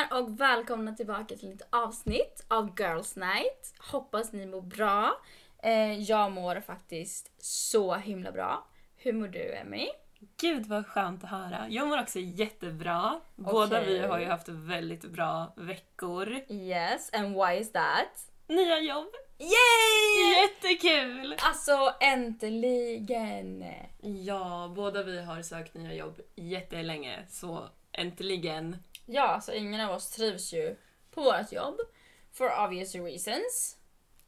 älsklingar och välkomna tillbaka till ett avsnitt av Girls Night. Hoppas ni mår bra. Eh, jag mår faktiskt så himla bra. Hur mår du Emmy? Gud vad skönt att höra. Jag mår också jättebra. Båda Okej. vi har ju haft väldigt bra veckor. Yes, and why is that? Nya jobb. Yay! Jättekul! Alltså äntligen! Ja, båda vi har sökt nya jobb jättelänge, så äntligen. Ja, alltså ingen av oss trivs ju på vårt jobb. For obvious reasons.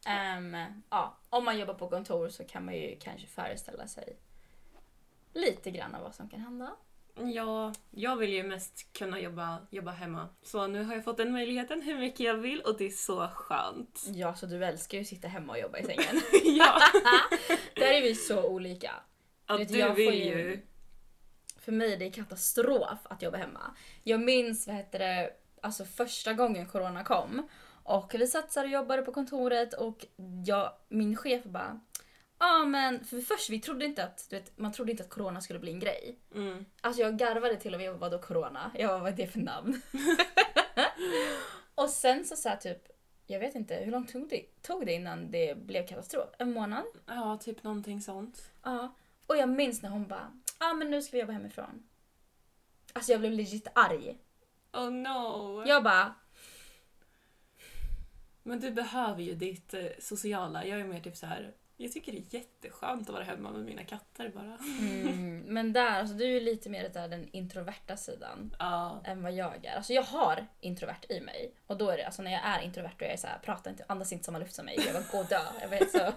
Ehm, ja, om man jobbar på kontor så kan man ju kanske föreställa sig lite grann av vad som kan hända. Ja, jag vill ju mest kunna jobba, jobba hemma. Så nu har jag fått den möjligheten hur mycket jag vill och det är så skönt. Ja, så du älskar ju att sitta hemma och jobba i sängen. ja, Där är vi så olika. Vet, du jag får vill ju... För mig är det katastrof att jobba hemma. Jag minns vad heter det, alltså första gången corona kom och vi här och jobbade på kontoret och jag, min chef bara Ja men för först vi trodde inte att, du vet, man trodde inte att corona skulle bli en grej. Mm. Alltså jag garvade till och med, vadå corona? Jag bara, vad är det för namn? och sen så sa typ, jag vet inte, hur långt tog det, tog det innan det blev katastrof? En månad? Ja, typ någonting sånt. Ja. Och jag minns när hon bara, ah, men nu ska vi jobba hemifrån. Alltså jag blev legit arg. Oh no! Jag bara, Men du behöver ju ditt eh, sociala. Jag är mer typ så här. Jag tycker det är jätteskönt att vara hemma med mina katter bara. mm, men där, alltså du är lite mer där den introverta sidan Ja. än vad jag är. Alltså jag har introvert i mig. Och då är det, alltså när jag är introvert och jag är så här, pratar inte, andas inte samma luft som mig. Jag bara, gå och dö. Jag vet så.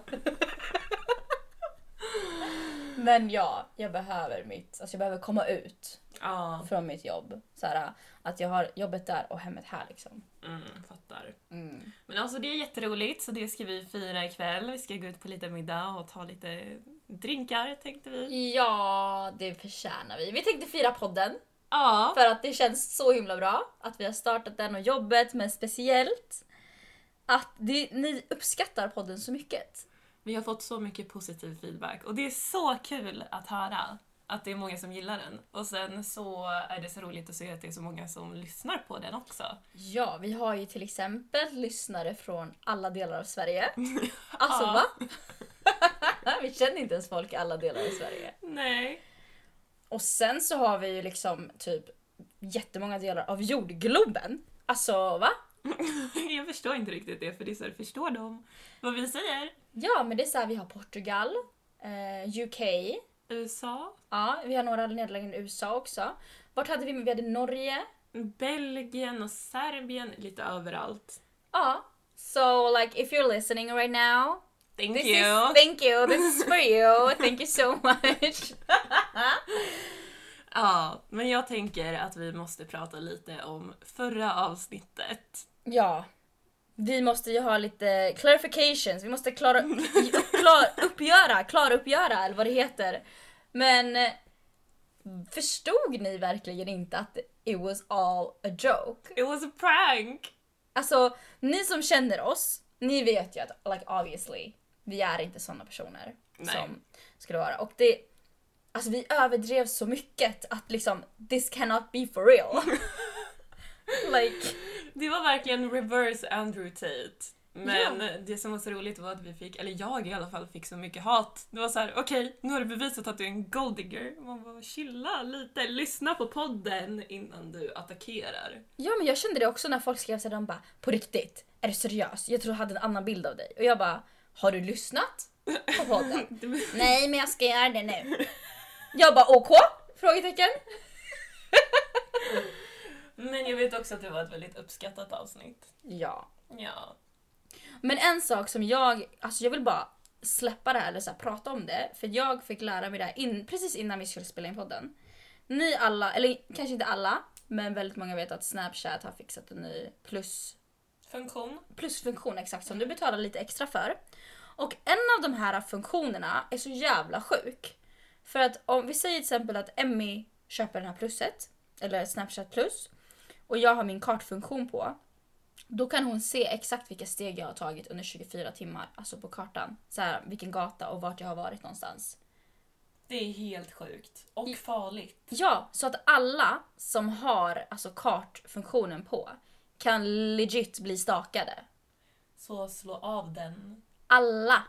Men ja, jag behöver mitt, alltså jag behöver komma ut Ja. från mitt jobb. Så här, att jag har jobbet där och hemmet här liksom. Mm, fattar. Mm. Men alltså det är jätteroligt så det ska vi fira ikväll. Vi ska gå ut på lite middag och ta lite drinkar tänkte vi. Ja, det förtjänar vi. Vi tänkte fira podden Ja. för att det känns så himla bra att vi har startat den och jobbet, men speciellt att det, ni uppskattar podden så mycket. Vi har fått så mycket positiv feedback och det är så kul att höra att det är många som gillar den. Och sen så är det så roligt att se att det är så många som lyssnar på den också. Ja, vi har ju till exempel lyssnare från alla delar av Sverige. Alltså Ja. va? vi känner inte ens folk i alla delar av Sverige. Nej. Och sen så har vi ju liksom typ jättemånga delar av jordgloben. Alltså va? Jag förstår inte riktigt det för det är så här, förstår de vad vi säger? Ja, men det är så här, vi har Portugal, eh, UK, USA, ja, vi har några nedläggningar i USA också. Vart hade vi? Vi hade Norge. Belgien och Serbien, lite överallt. Ja. So like if you're listening right now, Thank this you! is thank you, this is for you, thank you so much. Ja, men jag tänker att vi måste prata lite om förra avsnittet. Ja. Vi måste ju ha lite clarifications, vi måste klara, klar, uppgöra, klara uppgöra eller vad det heter. Men eh, förstod ni verkligen inte att it was all a joke? It was a prank! Alltså, ni som känner oss, ni vet ju att like obviously, vi är inte såna personer Nej. som skulle vara. Och det, alltså vi överdrev så mycket att liksom this cannot be for real. like, Det var verkligen reverse Andrew Tate. Men det som var så roligt var att vi fick, eller jag i alla fall, fick så mycket hat. Det var så här: okej, nu har du bevisat att du är en golddigger. Man bara, chilla lite, lyssna på podden innan du attackerar. ja men jag kände det också när folk skrev så här, de bara på riktigt, är du seriös? Jag tror jag hade en annan bild av dig. Och jag bara, har du lyssnat på podden? Nej men jag ska göra det nu. Jag bara OK? Frågetecken. Men jag vet också att det var ett väldigt uppskattat avsnitt. Ja. Ja. Men en sak som jag, alltså jag vill bara släppa det här eller så här, prata om det. För jag fick lära mig det här in, precis innan vi skulle spela in podden. Ni alla, eller kanske inte alla, men väldigt många vet att Snapchat har fixat en ny plus, Funktion. plusfunktion exakt som du betalar lite extra för. Och en av de här funktionerna är så jävla sjuk. För att om vi säger till exempel att Emmy köper den här plusset, eller Snapchat plus, och jag har min kartfunktion på. Då kan hon se exakt vilka steg jag har tagit under 24 timmar, alltså på kartan. Så här, vilken gata och vart jag har varit någonstans. Det är helt sjukt. Och I- farligt. Ja, så att alla som har alltså kartfunktionen på kan legit bli stakade. Så slå av den. Alla!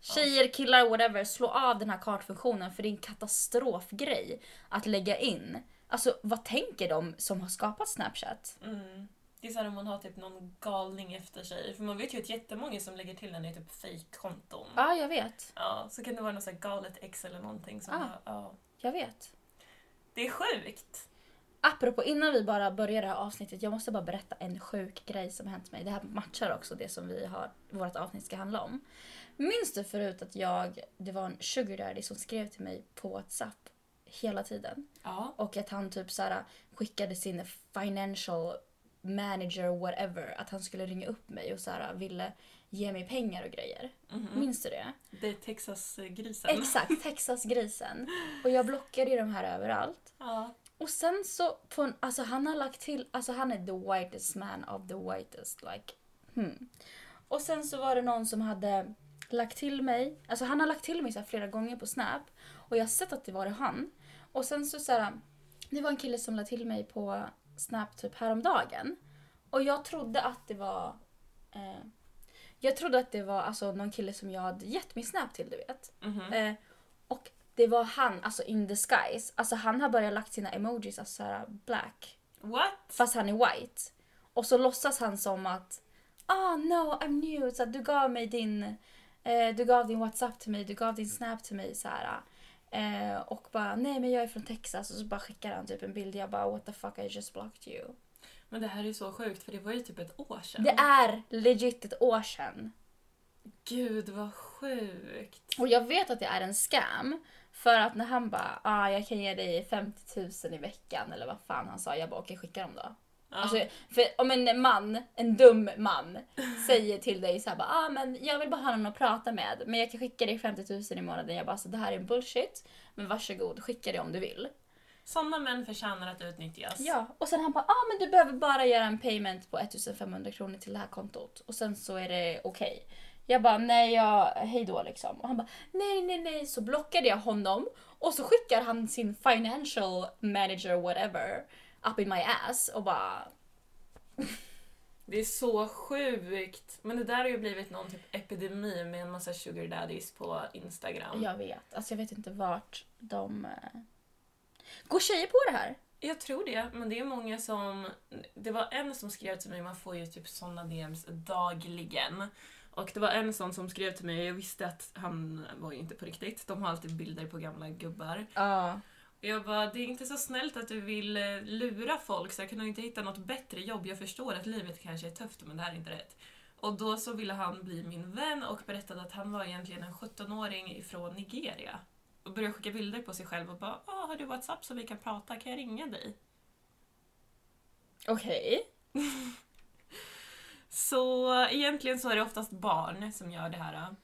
Tjejer, killar, whatever, slå av den här kartfunktionen för det är en katastrofgrej att lägga in. Alltså vad tänker de som har skapat Snapchat? Mm. Det är så här om man har typ någon galning efter sig. För man vet ju att jättemånga som lägger till den i typ fejkkonton. Ja, jag vet. Ja, så kan det vara något galet ex eller någonting som Ah. bara, ja. Jag vet. Det är sjukt! Apropå, innan vi bara börjar det här avsnittet, jag måste bara berätta en sjuk grej som hänt mig. Det här matchar också det som vi har, vårt avsnitt ska handla om. Minns du förut att jag, det var en sugar daddy som skrev till mig på WhatsApp hela tiden? Ja. Och att han typ så här skickade sin financial manager whatever, att han skulle ringa upp mig och så här ville ge mig pengar och grejer. Mhm. Minns du det? Det är Texas-grisen. Exakt, Texasgrisen. Och jag blockade ju de här överallt. Ja. Och sen så, på en, alltså han har lagt till, alltså han är the whitest man of the whitest like, hmm. Och sen så var det någon som hade lagt till mig, alltså han har lagt till mig så flera gånger på Snap och jag har sett att det var han. Och sen så, så här, det var en kille som lade till mig på Snap typ häromdagen. Och jag trodde att det var, eh, jag trodde att det var alltså någon kille som jag hade gett min Snap till du vet. Mhm. Eh, och det var han, alltså in disguise. Alltså han har börjat lagt sina emojis, alltså såhär black. What? Fast han är white. Och så låtsas han som att ah no I'm new, så du gav mig din, eh, du gav din WhatsApp till mig, du gav din Snap till mig så här. Eh, och bara nej men jag är från Texas och så bara skickar han typ en bild. Jag bara what the fuck I just blocked you. Men det här är ju så sjukt för det var ju typ ett år sedan. Det är legit ett år sedan. Gud vad sjukt. Och jag vet att det är en scam. För att när han bara ah, jag kan ge dig 50 000 i veckan eller vad fan han sa. Jag bara okej skicka dem då. Ja. Alltså, för om en man, en dum man, säger till dig så här bara, ah, men jag vill bara ha någon att prata med men jag kan skicka dig 50 000 i månaden. Jag bara, så det här är bullshit. Men varsågod, skicka det om du vill. Sådana män förtjänar att utnyttjas. Ja, och sen han bara, ah men du behöver bara göra en payment på 1500 kronor till det här kontot och sen så är det okej. Jag bara, nej jag, hej då liksom. Och han bara, nej nej nej. Så blockade jag honom och så skickar han sin financial manager whatever up in my ass och bara, Det är så sjukt. Men det där har ju blivit någon typ epidemi med en massa sugar daddies på Instagram. jag vet. Alltså jag vet inte vart de... eh, Går tjejer på det här? Jag tror det, men det är många som... Det var en som skrev till mig, man får ju typ såna DMs dagligen. Och det var en sån som skrev till mig, jag visste att han var ju inte på riktigt. De har alltid bilder på gamla gubbar. Ja. Jag bara, det är inte så snällt att du vill eh, lura folk så jag kan nog inte hitta något bättre jobb. Jag förstår att livet kanske är tufft men det här är inte rätt. Och då så ville han bli min vän och berättade att han var egentligen en 17-åring från Nigeria. Och började skicka bilder på sig själv och bara ah, har du WhatsApp så vi kan prata? Kan jag ringa dig?” Okej. Så egentligen så är det oftast barn som gör det här.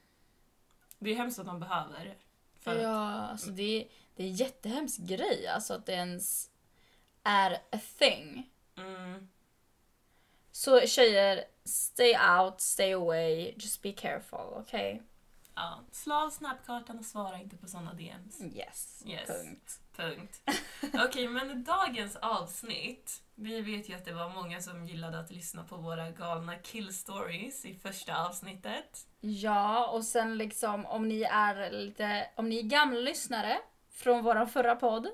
Det är hemskt att de behöver. För att, Ja, alltså det, det är en jättehemsk grej alltså att det ens är a thing. mm, Så tjejer, stay out, stay away, just be careful, okej? ja, slå av snapkartan och svara inte på såna DMs. Yes. Yes. Punkt. Punkt. Okej, men dagens avsnitt. Vi vet ju att det var många som gillade att lyssna på våra galna kill stories i första avsnittet. Ja, och sen liksom om ni är lite, om ni är gamla lyssnare från vår förra podd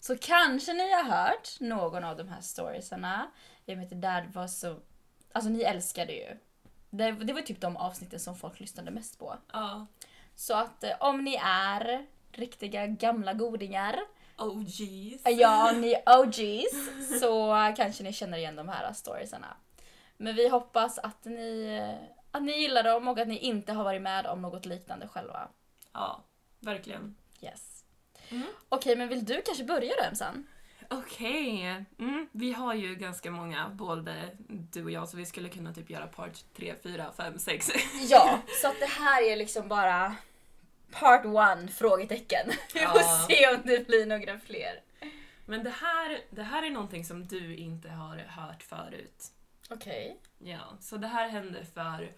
så kanske ni har hört någon av de här storiesarna. Jag vet inte, där var så, alltså ni älskade ju. Det, det var typ de avsnitten som folk lyssnade mest på. Ja. Så att eh, om ni är riktiga gamla godingar, OGs. ja ni OGs, så kanske ni känner igen de här storiesarna. Men vi hoppas att ni, att ni gillar dem och att ni inte har varit med om något liknande själva. Ja, verkligen. Yes. Mm. Okej, men vill du kanske börja då Emsan? Okej. Mm, vi har ju ganska många, både du och jag, så vi skulle kunna typ göra part 3, 4, 5, 6. Ja, så att det här är liksom bara part one? Frågetecken. Vi får Ja. se om det blir några fler. Men det här, det här är någonting som du inte har hört förut. Okej. Ja, så det här hände för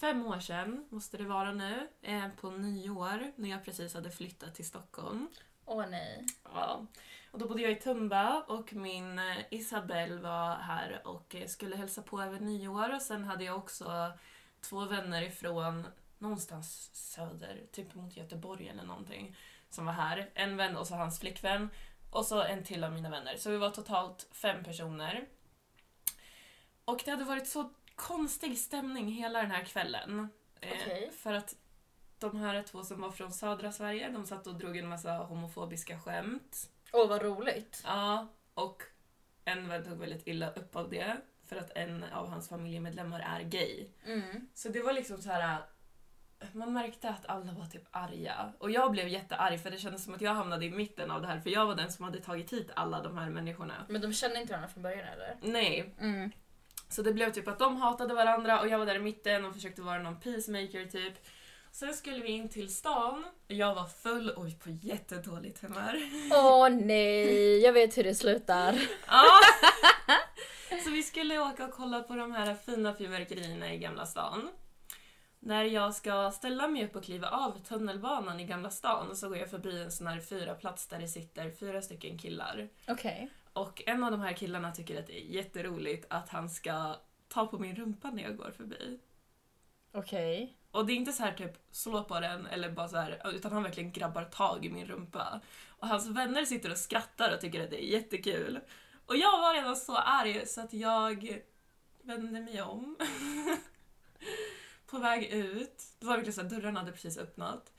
fem år sedan, måste det vara nu, eh, på nyår när jag precis hade flyttat till Stockholm. Åh nej. Ja. Och då bodde jag i Tumba och min eh, Isabelle var här och eh, skulle hälsa på över nyår. Och sen hade jag också två vänner ifrån någonstans söder, typ mot Göteborg eller någonting, som var här. En vän och så hans flickvän. Och så en till av mina vänner. Så vi var totalt fem personer. Och det hade varit så konstig stämning hela den här kvällen. Eh, Okej. För att de här två som var från södra Sverige, de satt och drog en massa homofobiska skämt. Åh vad roligt. Ja, och en tog väldigt illa upp av det. För att en av hans familjemedlemmar är gay. Mm. Så det var liksom så här. Man märkte att alla var typ arga. Och jag blev jättearg för det kändes som att jag hamnade i mitten av det här. För jag var den som hade tagit hit alla de här människorna. Men de kände inte varandra från början eller? Nej. Mm. Så det blev typ att de hatade varandra och jag var där i mitten och försökte vara någon peacemaker typ. Sen skulle vi in till stan. Jag var full och på jättedåligt humör. Åh nej, jag vet hur det slutar. Ja. Så vi skulle åka och kolla på de här fina fyrverkerierna i Gamla stan. När jag ska ställa mig upp och kliva av tunnelbanan i Gamla stan så går jag förbi en sån här fyra plats där det sitter fyra stycken killar. Okej. Och en av de här killarna tycker att det är jätteroligt att han ska ta på min rumpa när jag går förbi. Okej. Och det är inte så här typ slå på den eller bara så här, utan han verkligen grabbar tag i min rumpa. Och hans vänner sitter och skrattar och tycker att det är jättekul. Och jag var redan så arg så att jag vände mig om. på väg ut. Det var verkligen så att dörrarna hade precis öppnat.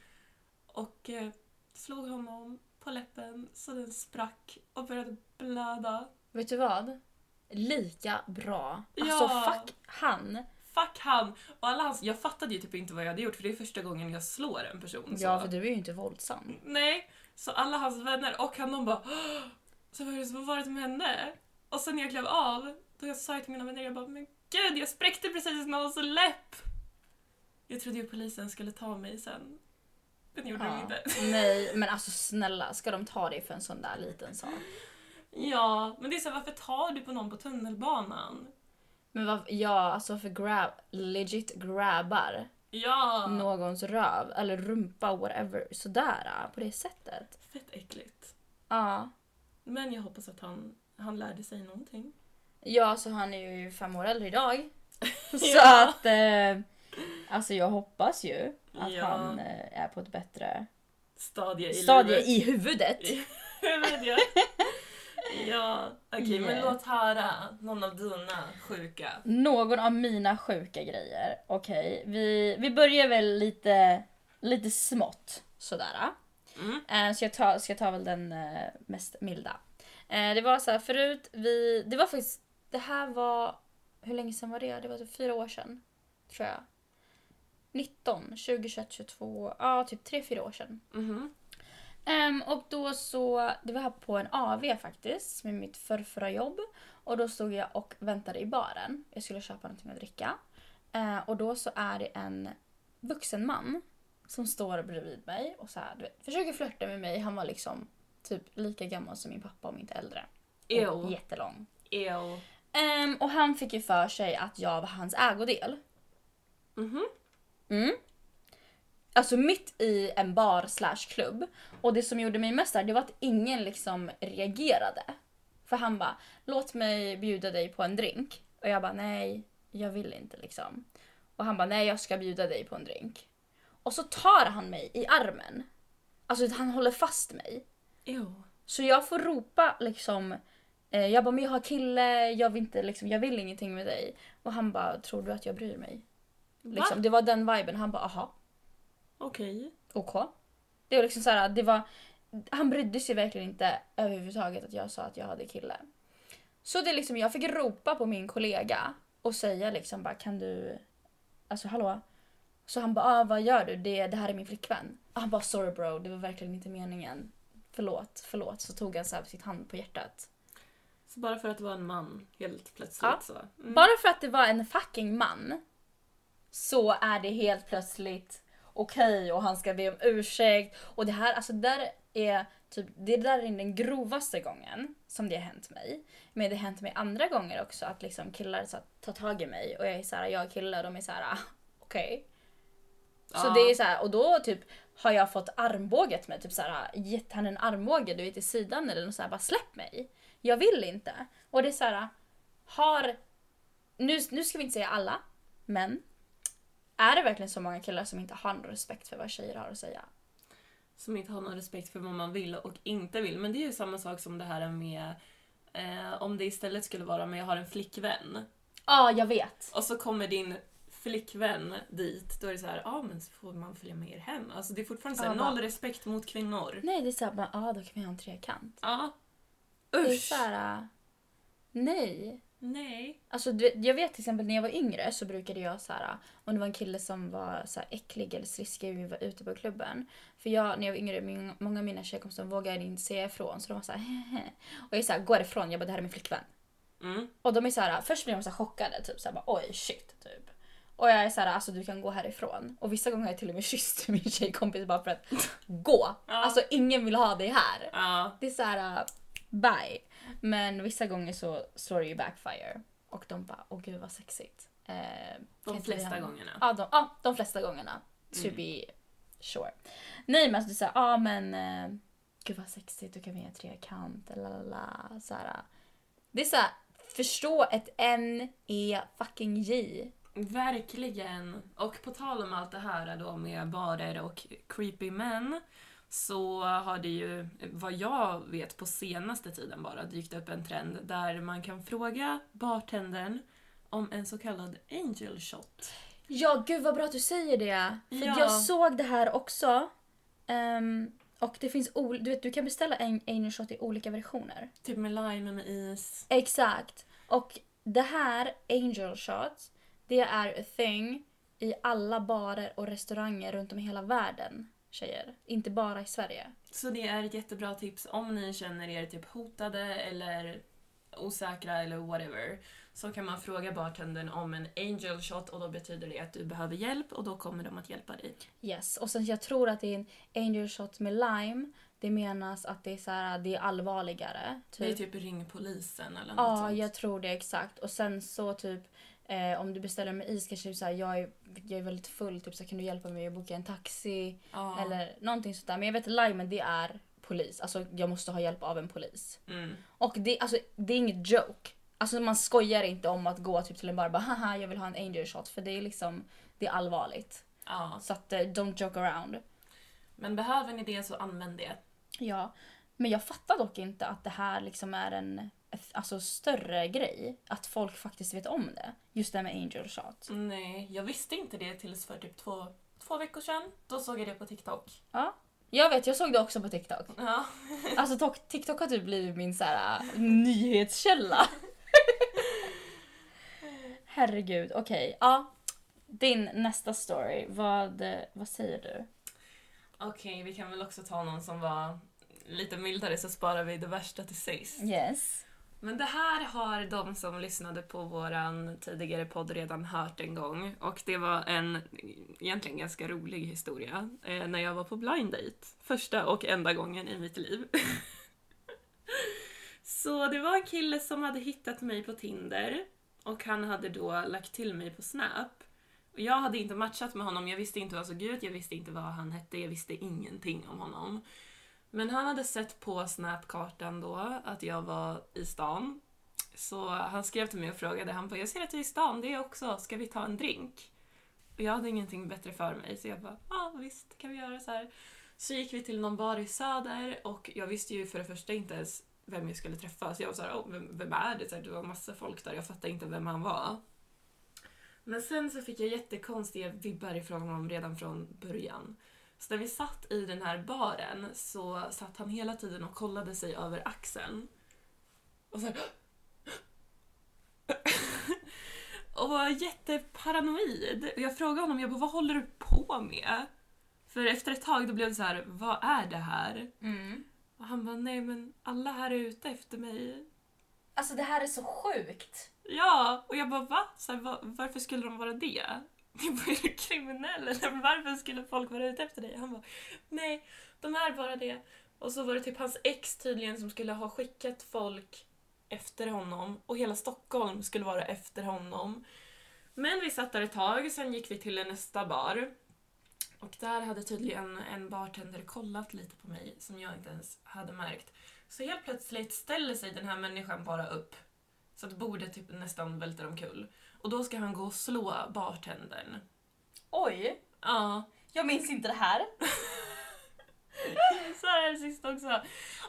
Och eh, slog honom på läppen så den sprack och började blöda. Vet du vad? Lika bra. Ja. Alltså fuck han. Fuck han! Och alla hans, jag fattade ju typ inte vad jag hade gjort för det är första gången jag slår en person. Ja, så. för du är ju inte våldsam. Nej, så alla hans vänner och han de bara "Åh!" Så vad det som har varit med henne? Och sen när jag klev av, då jag sa jag till mina vänner, jag bara men gud jag spräckte precis någons läpp! Jag trodde ju polisen skulle ta mig sen. Det gjorde de inte. Nej, men alltså snälla, ska de ta dig för en sån där liten sak? Ja, men det är så här, varför tar du på någon på tunnelbanan? Men vad, ja, alltså för grab, legit grabbar Ja! någons röv eller rumpa whatever sådär på det sättet. Fett äckligt. Ja. Men jag hoppas att han, han lärde sig någonting. Ja, så han är ju fem år äldre idag. Så Ja. att... Eh, alltså jag hoppas ju att Ja. han eh, är på ett bättre Stadie i stadie livet. i huvudet. Hur vet jag? Ja, okej men Yeah. låt höra någon av dina sjuka. Någon av mina sjuka grejer. Okej, vi, vi börjar väl lite, lite smått sådär. Mm. Eh, så jag tar, så jag tar väl den eh, mest milda. Eh, det var så här förut, vi, det var faktiskt, det här var, hur länge sedan var det? Det var typ fyra år sedan. Tror jag. 19, 20, 21, 22, ja typ tre fyra år sedan. Mhm. Ehm, och då så, det var här på en AV faktiskt, med mitt förrförra jobb. Och då stod jag och väntade i baren. Jag skulle köpa någonting att dricka. Eh, och då så är det en vuxen man som står bredvid mig och så här, vet, försöker flörta med mig. Han var liksom typ lika gammal som min pappa om inte äldre. Och Ew. jättelång. Ew. Ehm, och han fick ju för sig att jag var hans ägodel. Mhm. Mm. Alltså mitt i en bar slash klubb. Och det som gjorde mig mest arg det var att ingen liksom reagerade. För han bara, låt mig bjuda dig på en drink. Och jag bara, nej, jag vill inte liksom. Och han bara, nej jag ska bjuda dig på en drink. Och så tar han mig i armen. Alltså han håller fast mig. Ew. Så jag får ropa liksom, eh, jag bara, men jag har kille, jag vill, inte, liksom, jag vill ingenting med dig. Och han bara, tror du att jag bryr mig? Liksom, det var den viben. Han bara, aha. Okej. OK. Det var liksom så här, det var... Han brydde sig verkligen inte överhuvudtaget att jag sa att jag hade kille. Så det är liksom, jag fick ropa på min kollega och säga liksom bara kan du... Alltså hallå? Så han bara ah, vad gör du? Det, det här är min flickvän. Han bara sorry bro, det var verkligen inte meningen. Förlåt, förlåt. Så tog han så här sitt hand på hjärtat. Så bara för att det var en man helt plötsligt Ja. så. Mm. Bara för att det var en fucking man så är det helt plötsligt okej och han ska be om ursäkt. Och det här, alltså där är typ, det där är den grovaste gången som det har hänt mig. Men det har hänt mig andra gånger också att liksom killar så här, tar tag i mig och jag är så här, jag är kille och de är så här, ah, okej. Så Ja. det är så här, och då typ har jag fått armbågat mig, typ så här, gett han en armbåge du vet i sidan eller något så här, bara släpp mig. Jag vill inte. Och det är så här, har, nu, nu ska vi inte säga alla, men är det verkligen så många killar som inte har någon respekt för vad tjejer har att säga? Som inte har någon respekt för vad man vill och inte vill. Men det är ju samma sak som det här med eh, om det istället skulle vara med jag har en flickvän. Ja, jag vet. Och så kommer din flickvän dit, då är det så här, ja ah, men så får man följa med er hem. Alltså det är fortfarande så här, bara- noll respekt mot kvinnor. Nej, det är såhär ja då kan vi ha en trekant. Ja. Det är Usch! såhär, nej. Nej. Alltså, du jag vet till exempel när jag var yngre så brukade jag så här, om det var en kille som var så här äcklig eller sliskig vi var ute på klubben. För jag, när jag var yngre, min, många av mina tjejkompisar vågade inte säga ifrån så de var så här, hehe. Och jag så här, går ifrån, jag bara det här är min flickvän. Mm. Och de är så här, först blir de så här chockade, typ så här, bara, oj shit. Typ. Och jag är så här, alltså du kan gå härifrån. Och vissa gånger har jag till och med kysst min tjejkompis bara för att gå. Ja. Alltså ingen vill ha dig här. Ja. Det är så här, uh, bye. Men vissa gånger så slår det ju backfire. Och de bara, åh gud vad sexigt. Eh, De flesta gångerna. Ja, de, ja, de flesta gångerna. To Mm. be sure. Nej men alltså är såhär, ja men eh, gud vad sexigt, då kan vi ha trekant, lalala. Så här, det är såhär, förstå ett N, E, fucking J. Verkligen. Och på tal om allt det här då med barer och creepy män så har det ju, vad jag vet på senaste tiden bara, dykt upp en trend där man kan fråga bartendern om en så kallad angel shot. Ja, gud vad bra att du säger det. För Ja. jag såg det här också. Ehm, och det finns du vet, du kan beställa en Angel Shot i olika versioner. Typ med lime med is. Exakt. Och det här, Angel Shot, det är a thing i alla barer och restauranger runt om i hela världen, tjejer. Inte bara i Sverige. Så det är ett jättebra tips om ni känner er typ hotade eller osäkra eller whatever. Så kan man fråga bartendern om en angel shot och då betyder det att du behöver hjälp och då kommer de att hjälpa dig. Yes. Och sen jag tror att det är en Angel Shot med lime. Det menas att det är, så här, det är allvarligare. Det är Typ. typ ring polisen eller något Ja, sånt. jag tror det exakt. Och sen så typ eh, om du beställer med is kanske du säger jag är, jag är väldigt full, typ så kan du hjälpa mig att boka en taxi? Ja. Eller någonting sånt där. Men jag vet limen det är polis. Alltså jag måste ha hjälp av en polis. Mm. Och det, alltså, det är inget joke. Alltså man skojar inte om att gå typ till en bar och bara haha jag vill ha en angel shot för det är liksom det är allvarligt. ja. Så att eh, don't joke around. Men behöver ni det så använd det. Ja. Men jag fattar dock inte att det här liksom är en alltså, större grej. Att folk faktiskt vet om det. Just det här med angel shot. Nej, jag visste inte det tills för typ två, två veckor sedan. Då såg jag det på TikTok. Ja. Jag vet, jag såg det också på TikTok. Ja. Alltså tok- TikTok har typ blivit min så här, äh, nyhetskälla. Herregud, okej. Ja. Din nästa story, vad, vad säger du? Okej, vi kan väl också ta någon som var lite mildare så sparar vi det värsta till sist. Yes. Men det här har de som lyssnade på våran tidigare podd redan hört en gång. Och det var en egentligen ganska rolig historia eh, när jag var på blind date. Första och enda gången i mitt liv. Så det var en kille som hade hittat mig på Tinder och han hade då lagt till mig på Snap. Och jag hade inte matchat med honom, jag visste inte vad han såg ut, jag visste inte vad han hette, jag visste ingenting om honom. Men han hade sett på Snapkartan då att jag var i stan. Så han skrev till mig och frågade, han bara “Jag ser att du är i stan, det är jag också, ska vi ta en drink?” Och jag hade ingenting bättre för mig så jag bara “Ja visst, kan vi göra så här?” Så gick vi till någon bar i Söder och jag visste ju för det första inte ens vem jag skulle träffa. Så jag var såhär, oh, vem, vem är det? Så här, det var massa folk där, jag fattade inte vem han var. Men sen så fick jag jättekonstiga vibbar ifrån honom redan från början. Så när vi satt i den här baren så satt han hela tiden och kollade sig över axeln. Och så här, Och var jätteparanoid. Och jag frågade honom, jag bara, vad håller du på med? För efter ett tag då blev det så här, vad är det här? Mm. Och han bara, nej men alla här är ute efter mig. Alltså det här är så sjukt. Ja, och jag bara va? Så här, va varför skulle de vara det? Är du kriminell eller varför skulle folk vara ute efter dig? Han bara, nej, de är bara det. Och så var det typ hans ex tydligen som skulle ha skickat folk efter honom och hela Stockholm skulle vara efter honom. Men vi satt där ett tag, sen gick vi till nästa bar. Och där hade tydligen en bartender kollat lite på mig som jag inte ens hade märkt. Så helt plötsligt ställer sig den här människan bara upp. Så att bordet typ nästan välter omkull. Och då ska han gå och slå bartendern. Oj, Ja, jag minns inte det här. så är det sist också.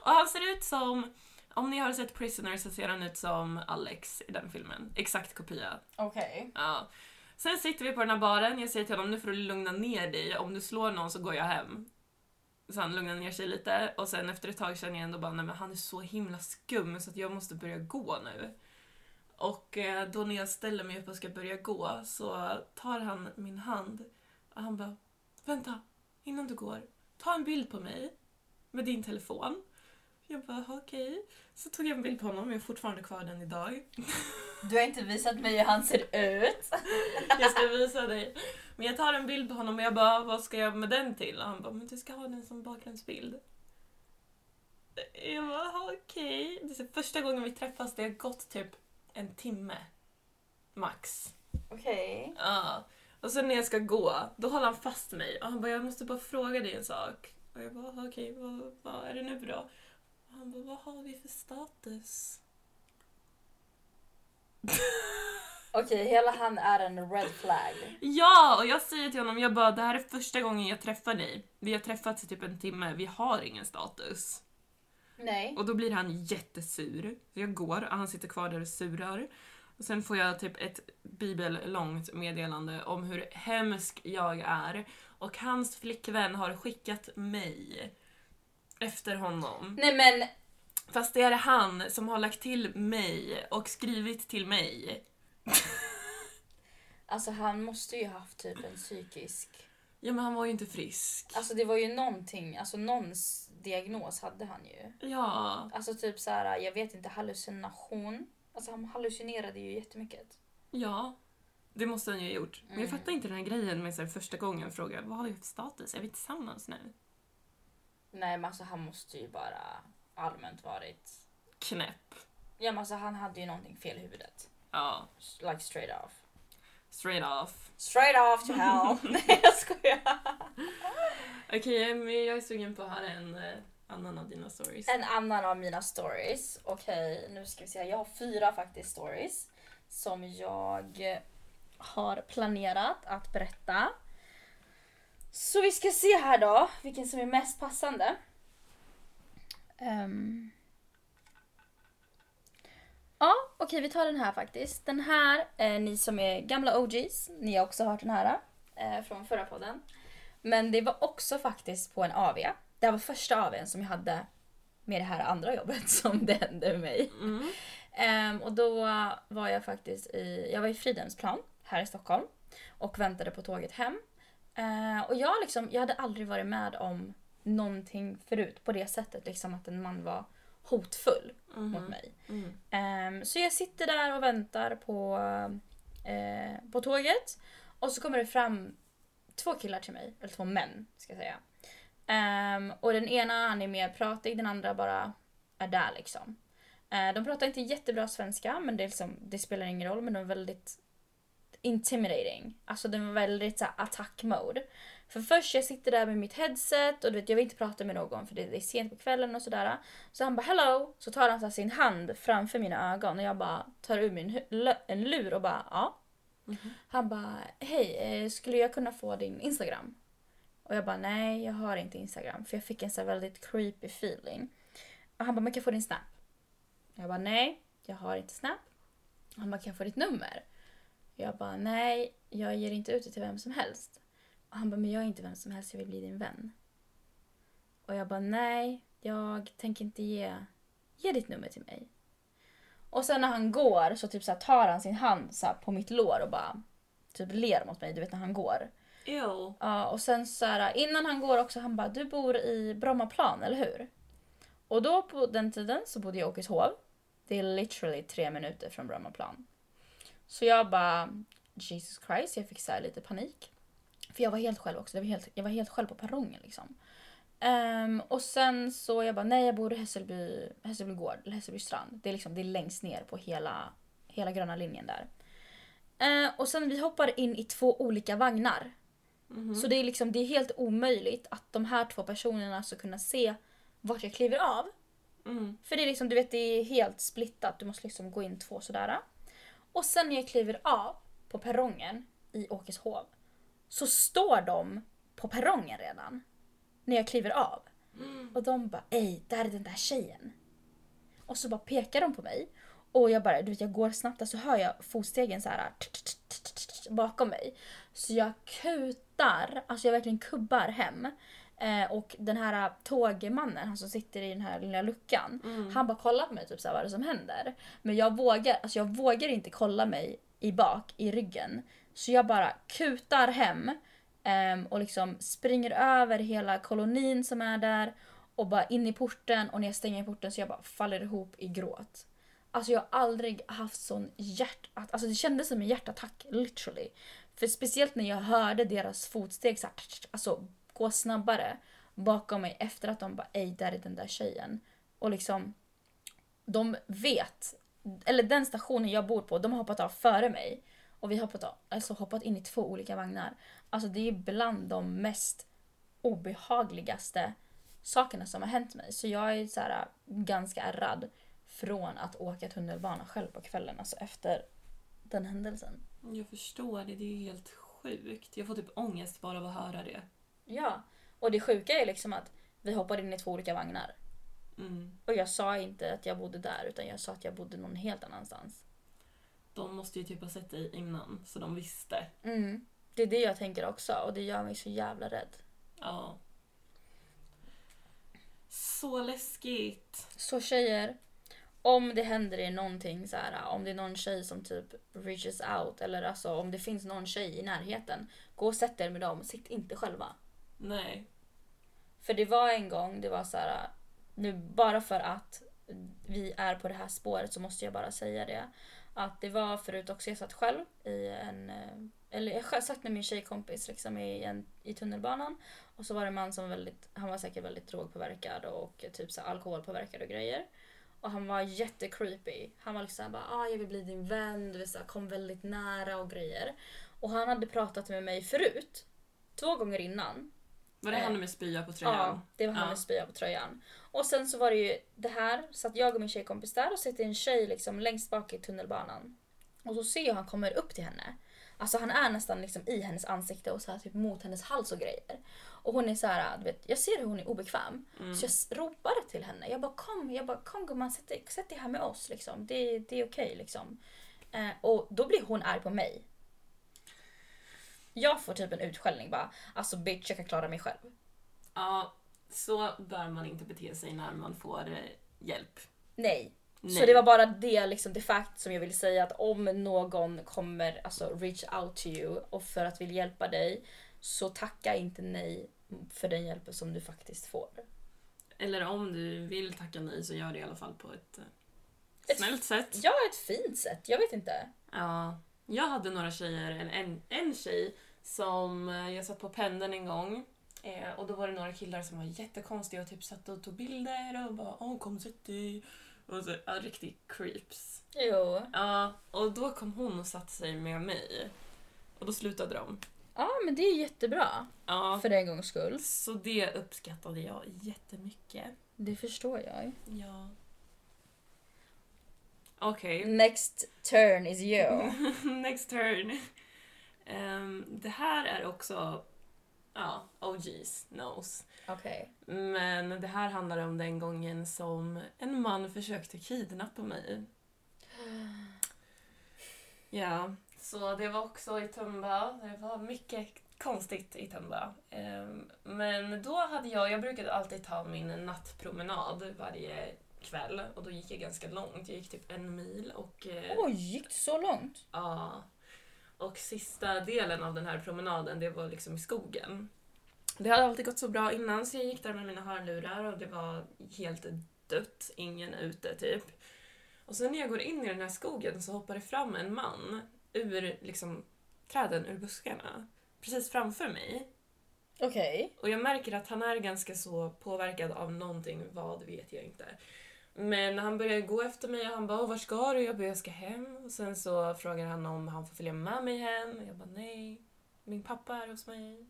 Och han ser ut som, om ni har sett Prisoner så ser han ut som Alex i den filmen. Exakt kopia. Okej. Ja. Sen sitter vi på den här baren, jag säger till honom nu får du lugna ner dig, om du slår någon så går jag hem. Så han lugnar ner sig lite och sen efter ett tag känner jag ändå bara nej men han är så himla skum så att jag måste börja gå nu. Och eh, då när jag ställer mig upp och ska börja gå så tar han min hand och han bara vänta, innan du går, ta en bild på mig med din telefon. Jag bara okej. Så tog jag en bild på honom, jag har fortfarande kvar den idag. Du har inte visat mig hur han ser ut. Jag ska visa dig. Men jag tar en bild på honom och jag bara, vad ska jag med den till? Och han bara, men du ska ha den som bakgrundsbild. Jag bara, okej. Det är första gången vi träffas, det har gått typ en timme. Max. Okej. Ja. Och sen när jag ska gå, då håller han fast mig och han bara, jag måste bara fråga dig en sak. Och jag bara, okej, vad, vad är det nu då? Och han bara, vad har vi för status? Okej, hela han är en red flag. Ja, och jag säger till honom, jag bara det här är första gången jag träffar dig. Vi har träffats i typ en timme, vi har ingen status. Nej. Och då blir han jättesur. Så jag går och han sitter kvar där och surar. Och sen får jag typ ett bibellångt meddelande om hur hemsk jag är. Och hans flickvän har skickat mig efter honom. Nej men, Fast det är han som har lagt till mig och skrivit till mig. alltså han måste ju haft typ en psykisk... Ja men han var ju inte frisk. Alltså det var ju någonting, alltså någon s- diagnos hade han ju. Ja. Alltså typ så här, jag vet inte, hallucination. Alltså han hallucinerade ju jättemycket. Ja, det måste han ju ha gjort. Men jag Mm. fattar inte den här grejen med så här, första gången fråga vad har vi för status? Är vi tillsammans nu? Nej men alltså han måste ju bara allmänt varit... Knäpp. Ja men alltså han hade ju någonting fel i huvudet. Ja, Like straight off. Straight off. Straight off to hell. Nej jag skojar. Okej, men jag är sugen på att höra en eh, annan av dina stories. En annan av mina stories. Okej, nu ska vi se. Jag har fyra faktiskt stories. Som jag har planerat att berätta. Så vi ska se här då, vilken som är mest passande. Ehm. Ja, okej vi tar den här faktiskt. Den här, eh, ni som är gamla OGs, ni har också hört den här eh, från förra podden. Men det var också faktiskt på en AV. Det här var första AWn som jag hade med det här andra jobbet som det hände med mig. Mm. Ehm, och då var jag faktiskt i, jag var i Fridhemsplan här i Stockholm och väntade på tåget hem. Eh, och jag, liksom, jag hade aldrig varit med om någonting förut på det sättet liksom att en man var hotfull Mhm. mot mig. Mm. Ehm, så jag sitter där och väntar på, eh, på tåget och så kommer det fram två killar till mig, eller två män ska jag säga. Ehm, och den ena han är mer pratig, den andra bara är där liksom. Eh, de pratar inte jättebra svenska men det, är liksom, det spelar ingen roll men de är väldigt intimidating. Alltså de var väldigt såhär attack mode. För först jag sitter där med mitt headset och du vet, jag vill inte prata med någon för det, är sent på kvällen och sådär. Så han bara hello, så tar han så sin hand framför mina ögon och jag bara tar ur min en lur och bara ja. Mhm. Han bara hej, eh, skulle jag kunna få din Instagram? Och jag bara nej, jag har inte Instagram för jag fick en så väldigt creepy feeling. Och han bara men kan jag få din Snap? Jag bara nej, jag har inte Snap. Han bara kan jag få ditt nummer? Jag bara nej, jag ger inte ut det till vem som helst. Och han bara men jag är inte vem som helst, jag vill bli din vän. Och jag bara nej, jag tänker inte ge, ge ditt nummer till mig. Och sen när han går så typ så här tar han sin hand så på mitt lår och bara typ ler mot mig, du vet när han går. Ew. Ja, och sen så här, innan han går också, han bara du bor i Brommaplan, eller hur? Och då på den tiden så bodde jag i Åkeshov. Det är literally tre minuter från Brommaplan. Så jag bara, Jesus Christ, jag fick så här lite panik. För jag var helt själv också, jag var helt, jag var helt själv på perrongen liksom. Ehm, och sen så jag bara, nej jag bor i Hässelby, Hässelby gård, eller Hässelby strand. Det är liksom, det är längst ner på hela, hela gröna linjen där. Eh, och sen vi hoppar in i två olika vagnar. Mhm. Så det är, liksom, det är helt omöjligt att de här två personerna ska kunna se vart jag kliver av. Mm. För det är liksom, du vet, det är helt splittat. Du måste liksom gå in två sådär. Och sen när jag kliver av på perrongen i Åkeshov så står de på perrongen redan. När jag kliver av. Och de bara ej, där är den där tjejen. Och så bara pekar de på mig. Och jag bara, du vet jag går snabbt och så hör jag fotstegen så här bakom mig. Så jag kutar, alltså jag verkligen kubbar hem. Eh, och den här tågmannen, han som sitter i den här lilla luckan, han bara kollar på mig typ så här, vad är det som händer? Men jag vågar, alltså jag vågar inte kolla mig i bak, i ryggen. Så jag bara kutar hem ehm, och liksom springer över hela kolonin som är där och bara in i porten och när jag stänger porten så jag bara faller ihop i gråt. Alltså jag har aldrig haft sån hjärtattack. Alltså det kändes som en hjärtattack, literally. För speciellt när jag hörde deras fotsteg så här, alltså, gå snabbare bakom mig efter att de bara ej, där är den där tjejen. Och liksom, de vet, eller den stationen jag bor på, de har hoppat av före mig. Och vi har hoppat, av, alltså hoppat in i två olika vagnar. Alltså det är bland de mest obehagligaste sakerna som har hänt mig. Så jag är så här, ganska ärrad från att åka tunnelbana själv på kvällen, alltså efter den händelsen. Jag förstår det, det är helt sjukt. Jag får typ ångest bara av att höra det. Ja, och det sjuka är liksom att vi hoppade in i två olika vagnar. Mm. Och jag sa inte att jag bodde där, utan jag sa att jag bodde någon helt annanstans. De måste ju typ ha sett dig innan, så de visste. Mm. Det är det jag tänker också, och det gör mig så jävla rädd. Ja. Så läskigt. Så tjejer, om det händer er någonting så här, om det är någon tjej som typ reaches out eller alltså om det finns någon tjej i närheten, gå och sätt er med dem, sitt inte själva. Nej. För det var en gång, det var så här, nu bara för att vi är på det här spåret så måste jag bara säga det. Att det var förut också, jag satt själv i en, eh, eller jag satt med min tjejkompis liksom i, en, i tunnelbanan. Och så var det en man som var väldigt, han var säkert väldigt drogpåverkad och typ så alkoholpåverkad och grejer. Och han var jättecreepy. Han var liksom bara ah, jag vill bli din vän, du så här, kom väldigt nära och grejer. Och han hade pratat med mig förut, två gånger innan. Var det Eh, han med spya på tröjan? Ja, det var han Ja. med spya på tröjan. Och sen så var det ju det här, så att jag och min tjejkompis där och sitter en tjej liksom längst bak i tunnelbanan. Och så ser jag han kommer upp till henne. Alltså han är nästan liksom i hennes ansikte och så här typ mot hennes hals och grejer. Och hon är så här, du vet, jag ser hur hon är obekväm. Mm. Så jag ropar till henne. Jag bara kom, jag bara kom gumman sätt dig, sätt dig här med oss liksom. Det, det är okej liksom. Eh, och då blir hon arg på mig. Jag får typ en utskällning bara. Alltså bitch jag kan klara mig själv. Ja, så bör man inte bete sig när man får eh, hjälp. Nej. Nej. Så det var bara det, liksom, det fakt som jag ville säga att om någon kommer alltså reach out to you och för att vill hjälpa dig så tacka inte nej för den hjälpen som du faktiskt får. Eller om du vill tacka nej så gör det i alla fall på ett, eh, Ett- snällt sätt. Ja, ett fint sätt. Jag vet inte. Ja, jag hade några tjejer, en, en, en tjej som eh, jag satt på pendeln en gång eh, och då var det några killar som var jättekonstiga och typ satt och tog bilder och bara åh kom sätt dig. Och så, ja, riktigt creeps. Jo. Ja, och då kom hon och satte sig med mig. Och då slutade de. Ja, men det är jättebra. Ja, För en gångs skull. så det uppskattade jag jättemycket. Det förstår jag. Ja. Okej. Next turn is you. Next turn. Ehm, det här är också, ja, OG's knows. Okej. Men det här handlar om den gången som en man försökte kidnappa mig. Ja, så det var också i Tumba. Det var mycket konstigt i Tumba. Ehm, Men då hade jag, jag brukade alltid ta min nattpromenad varje kväll och då gick jag ganska långt. Jag gick typ en mil och eh, Oj, gick det så långt? Ja. Och sista delen av den här promenaden, det var liksom i skogen. Det hade alltid gått så bra innan så jag gick där med mina hörlurar och det var helt dött, ingen ute typ. Och sen när jag går in i den här skogen så hoppar det fram en man ur liksom träden, ur buskarna. Precis framför mig. Okej. Och jag märker att han är ganska så påverkad av någonting, vad vet jag inte. Men han började gå efter mig och han bara “Var ska du?” Jag bara “Jag ska hem”. Och sen så frågar han om han får följa med mig hem. Och jag bara “Nej, min pappa är hos mig”.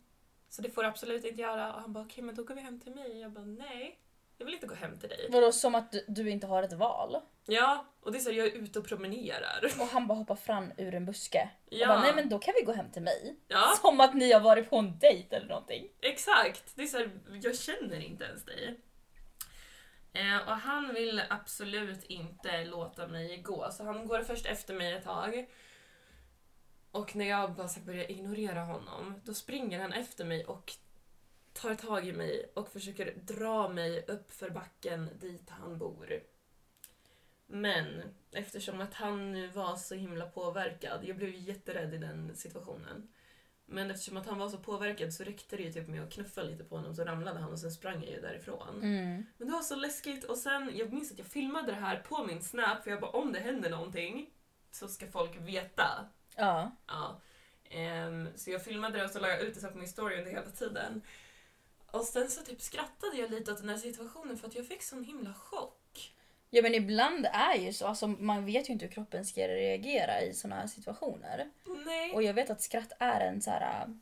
Så det får du absolut inte göra. Och han bara “Okej, men då går vi hem till mig”. Jag bara “Nej, jag vill inte gå hem till dig”. Vadå som att du, inte har ett val? Ja, och det är så jag är ute och promenerar. Och han bara hoppar fram ur en buske. Ja, Och bara, nej men då kan vi gå hem till mig. ja Som att ni har varit på en dejt eller någonting. exakt. Det är så här, jag känner inte ens dig. Eh, och han vill absolut inte låta mig gå, så han går först efter mig ett tag. Och när jag bara börjar ignorera honom, då springer han efter mig och tar tag i mig och försöker dra mig upp för backen dit han bor. Men eftersom att han nu var så himla påverkad, jag blev jätterädd i den situationen. Men eftersom att han var så påverkad så räckte det ju typ med att knuffa lite på honom så ramlade han och sen sprang jag ju därifrån. Mm. Men det var så läskigt och sen, jag minns att jag filmade det här på min snap för jag bara om det händer någonting så ska folk veta. Ja. Ja. Ehm, så jag filmade det och så la jag ut det på min story under hela tiden. Och sen så typ skrattade jag lite åt den här situationen för att jag fick sån himla chock. Ja men ibland är ju så, alltså, man vet ju inte hur kroppen ska reagera i såna här situationer. Nej. Och jag vet att skratt är en så här,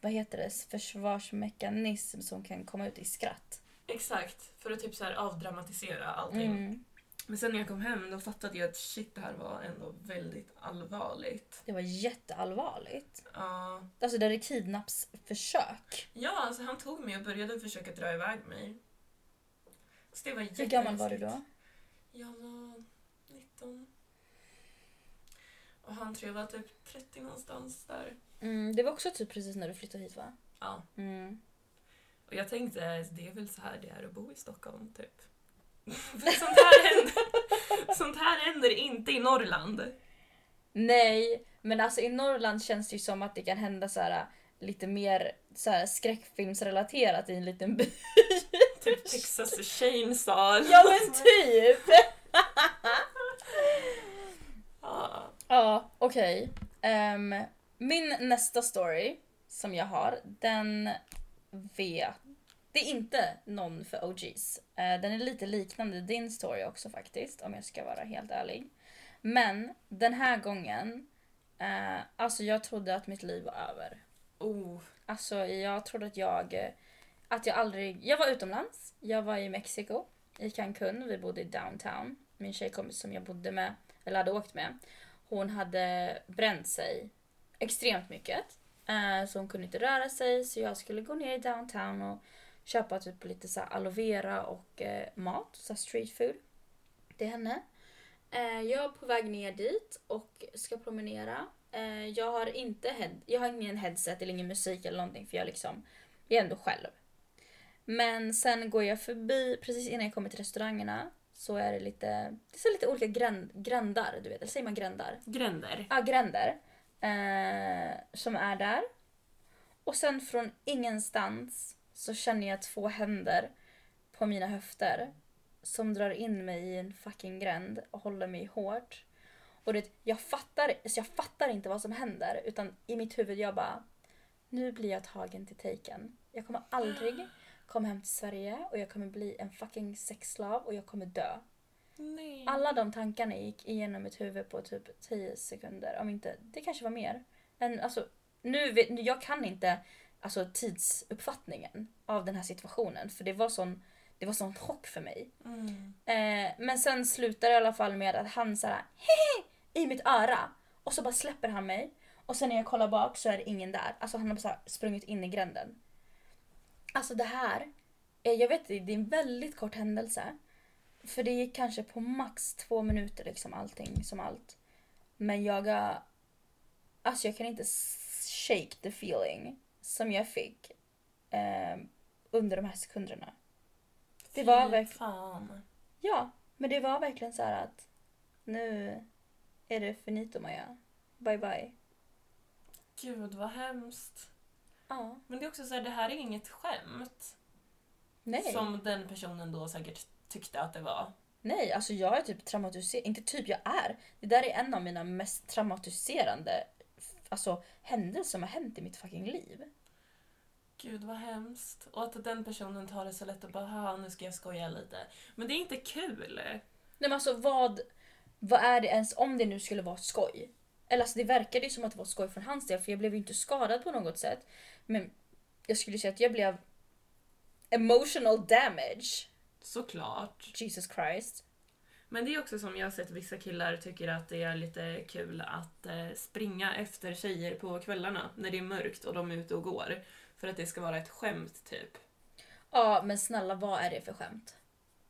vad heter det, försvarsmekanism som kan komma ut i skratt. Exakt, för att typ så här avdramatisera allting. Mm. Men sen när jag kom hem då fattade jag att shit det här var ändå väldigt allvarligt. Det var jätteallvarligt. Ja. Alltså det är kidnappsförsök. Ja, alltså han tog mig och började försöka dra iväg mig. Så det var Hur gammal var du då? Jag var 19. Och han tror jag var typ 30 någonstans där. Mm, det var också typ precis när du flyttade hit va? Ja. Mm. Och jag tänkte, det är väl så här det är att bo i Stockholm, typ. Sånt här händer, sånt här händer inte i Norrland. Nej, men alltså i Norrland känns det ju som att det kan hända så här lite mer så här, skräckfilmsrelaterat i en liten by. Typ Texas Chainsaw. ja men typ! Ja. Ja, okej. Ehm, min nästa story som jag har, den vet... Det är inte någon för OGs. Eh, den är lite liknande din story också faktiskt, om jag ska vara helt ärlig. Men den här gången, eh, alltså jag trodde att mitt liv var över. Oh. Alltså jag trodde att jag, eh, att jag aldrig, jag var utomlands, jag var i Mexiko, i Cancun, vi bodde i downtown. Min tjejkompis som jag bodde med, eller hade åkt med, hon hade bränt sig extremt mycket. Eh, så hon kunde inte röra sig så jag skulle gå ner i downtown och köpa typ lite så aloe vera och eh, mat, så street food till henne. Eh, jag är på väg ner dit och ska promenera. Jag har inte head, jag har ingen headset eller ingen musik eller någonting för jag liksom, jag är ändå själv. Men sen går jag förbi, precis innan jag kommer till restaurangerna, så är det lite, det är lite olika gränd, grändar, du vet, eller säger man grändar? Gränder. Ja, gränder. Eh, som är där. Och sen från ingenstans så känner jag två händer på mina höfter som drar in mig i en fucking gränd och håller mig hårt. Och det, jag, fattar, alltså jag fattar inte vad som händer utan i mitt huvud jag bara nu blir jag tagen till taken. Jag kommer aldrig komma hem till Sverige och jag kommer bli en fucking sexslav och jag kommer dö. Nej. Alla de tankarna gick igenom mitt huvud på typ 10 sekunder. Om inte, det kanske var mer. Men alltså, nu jag kan inte alltså, tidsuppfattningen av den här situationen. För det var sån, det var sån chock för mig. Mm. Eh, men sen slutar det i alla fall med att han såhär hehe i mitt öra. Och så bara släpper han mig. Och sen när jag kollar bak så är det ingen där. Alltså han har bara sprungit in i gränden. Alltså det här, eh, jag vet det är en väldigt kort händelse. För det gick kanske på max två minuter liksom allting som allt. Men jag alltså jag kan inte shake the feeling som jag fick eh, under de här sekunderna. Det var verkligen-. Ja, men det var verkligen så här att nu är det finito Maja. Bye bye. Gud vad hemskt. Ja. Men det är också så här, det här är inget skämt. Nej. Som den personen då säkert tyckte att det var. Nej, alltså jag är typ traumatiserad. Inte typ, jag är. Det där är en av mina mest traumatiserande alltså, händelser som har hänt i mitt fucking liv. gud vad hemskt. Och att den personen tar det så lätt och bara, haha nu ska jag skoja lite. Men det är inte kul. Nej men alltså vad, vad är det ens om det nu skulle vara skoj? Eller alltså det verkade ju som att det var skoj från hans del för jag blev ju inte skadad på något sätt. Men jag skulle säga att jag blev emotional damage. Såklart. Jesus Christ. Men det är också som jag har sett vissa killar tycker att det är lite kul att eh, springa efter tjejer på kvällarna när det är mörkt och de är ute och går. För att det ska vara ett skämt typ. Ja men snälla vad är det för skämt?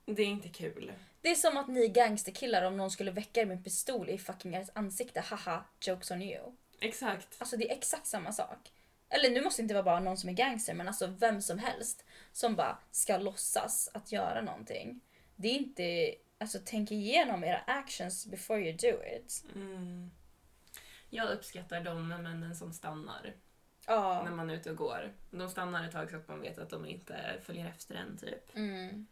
Det är inte kul. Det är som att ni gangsterkillar om någon skulle väcka er med en pistol i fucking ert ansikte, haha, jokes on you. Exakt. Alltså det är exakt samma sak. Eller nu måste det inte vara bara någon som är gangster men alltså vem som helst som bara ska låtsas att göra någonting. Det är inte, alltså tänk igenom era actions before you do it. Mm. Jag uppskattar de männen som stannar Ja. när man är ute och går. De stannar ett tag så att man vet att de inte följer efter en typ. Mm.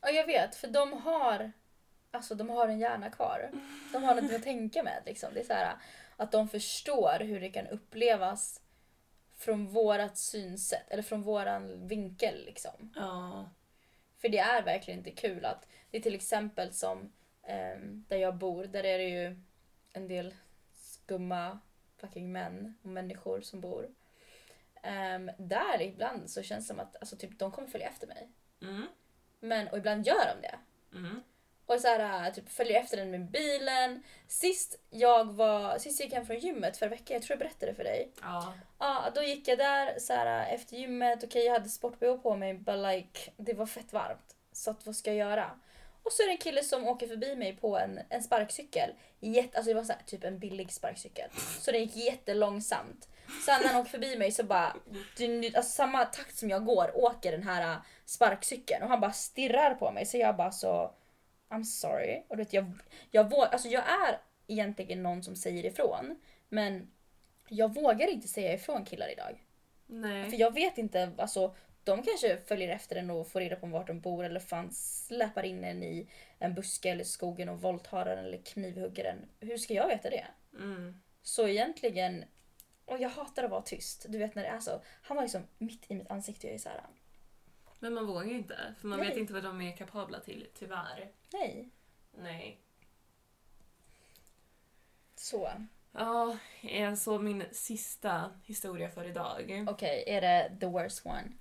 Ja jag vet för de har, alltså de har en hjärna kvar. De har något att tänka med liksom. Det är så här att de förstår hur det kan upplevas från vårat synsätt eller från våran vinkel liksom. Ja. För det är verkligen inte kul att det är till exempel som ehm, där jag bor, där är det ju en del skumma fucking män och människor som bor. Ehm, där ibland så känns det som att alltså, typ, de kommer följa efter mig. Mm. Men, och ibland gör de det. Mm. Och så här, äh, typ följer efter den med bilen. Sist jag var, sist jag gick hem från gymmet förra veckan, jag tror jag berättade för dig. Ja. Ja, då gick jag där så här, efter gymmet. Okej, jag hade sport på mig, but like, det var fett varmt. Så att, vad ska jag göra? Och så är det en kille som åker förbi mig på en, en sparkcykel. Jätte, alltså det var så här, typ en billig sparkcykel. Så den gick jättelångsamt. Sen när han åker förbi mig så bara, alltså samma takt som jag går åker den här äh, sparkcykeln. Och han bara stirrar på mig. Så jag bara så, I'm sorry. Och du vet, jag, jag, vå- alltså jag är egentligen någon som säger ifrån. Men jag vågar inte säga ifrån killar idag. Nej. För jag vet inte, alltså de kanske följer efter en och får reda på vart de bor eller fan släpar in en i en buske eller skogen och våldtar den eller knivhugger den. Hur ska jag veta det? Mm. Så egentligen, och jag hatar att vara tyst. Du vet när det är så. Han var liksom mitt i mitt ansikte och jag är såhär, Men man vågar ju inte, för man Nej. vet inte vad de är kapabla till, tyvärr. nej. Nej. Så. Ja, jag såg min sista historia för idag. Okej, är det the worst one?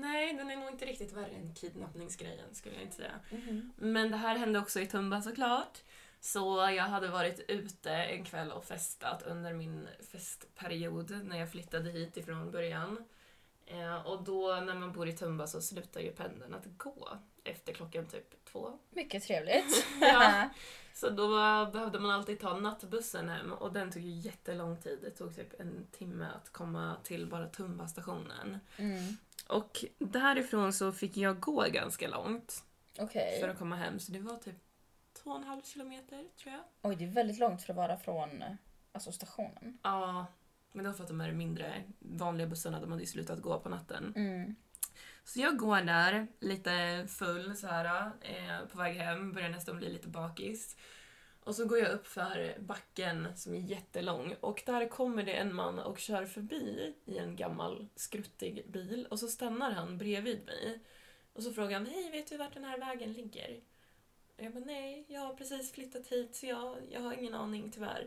Nej, den är nog inte riktigt värre än kidnappningsgrejen skulle jag inte säga. Mhm. Men det här hände också i Tumba såklart. Så jag hade varit ute en kväll och festat under min festperiod när jag flyttade hit ifrån början. Eh, och då när man bor i Tumba så slutar ju pendeln att gå efter klockan typ två. Mycket trevligt. Ja. Så då behövde man alltid ta nattbussen hem och den tog ju jättelång tid. Det tog typ en timme att komma till bara Tumba stationen. mm. Och därifrån så fick jag gå ganska långt Okej. för att komma hem. Så det var typ två och en halv kilometer tror jag. Oj, det är väldigt långt för att vara från alltså, stationen. Ja, men det var för att de är mindre vanliga bussarna. De hade ju slutat gå på natten. Mm. Så jag går där, lite full så här, eh, på väg hem, börjar nästan bli lite bakis. Och så går jag upp för backen som är jättelång och där kommer det en man och kör förbi i en gammal skruttig bil och så stannar han bredvid mig. Och så frågar han, hej vet du vart den här vägen ligger? Och jag bara, nej, jag har precis flyttat hit så jag, jag har ingen aning tyvärr.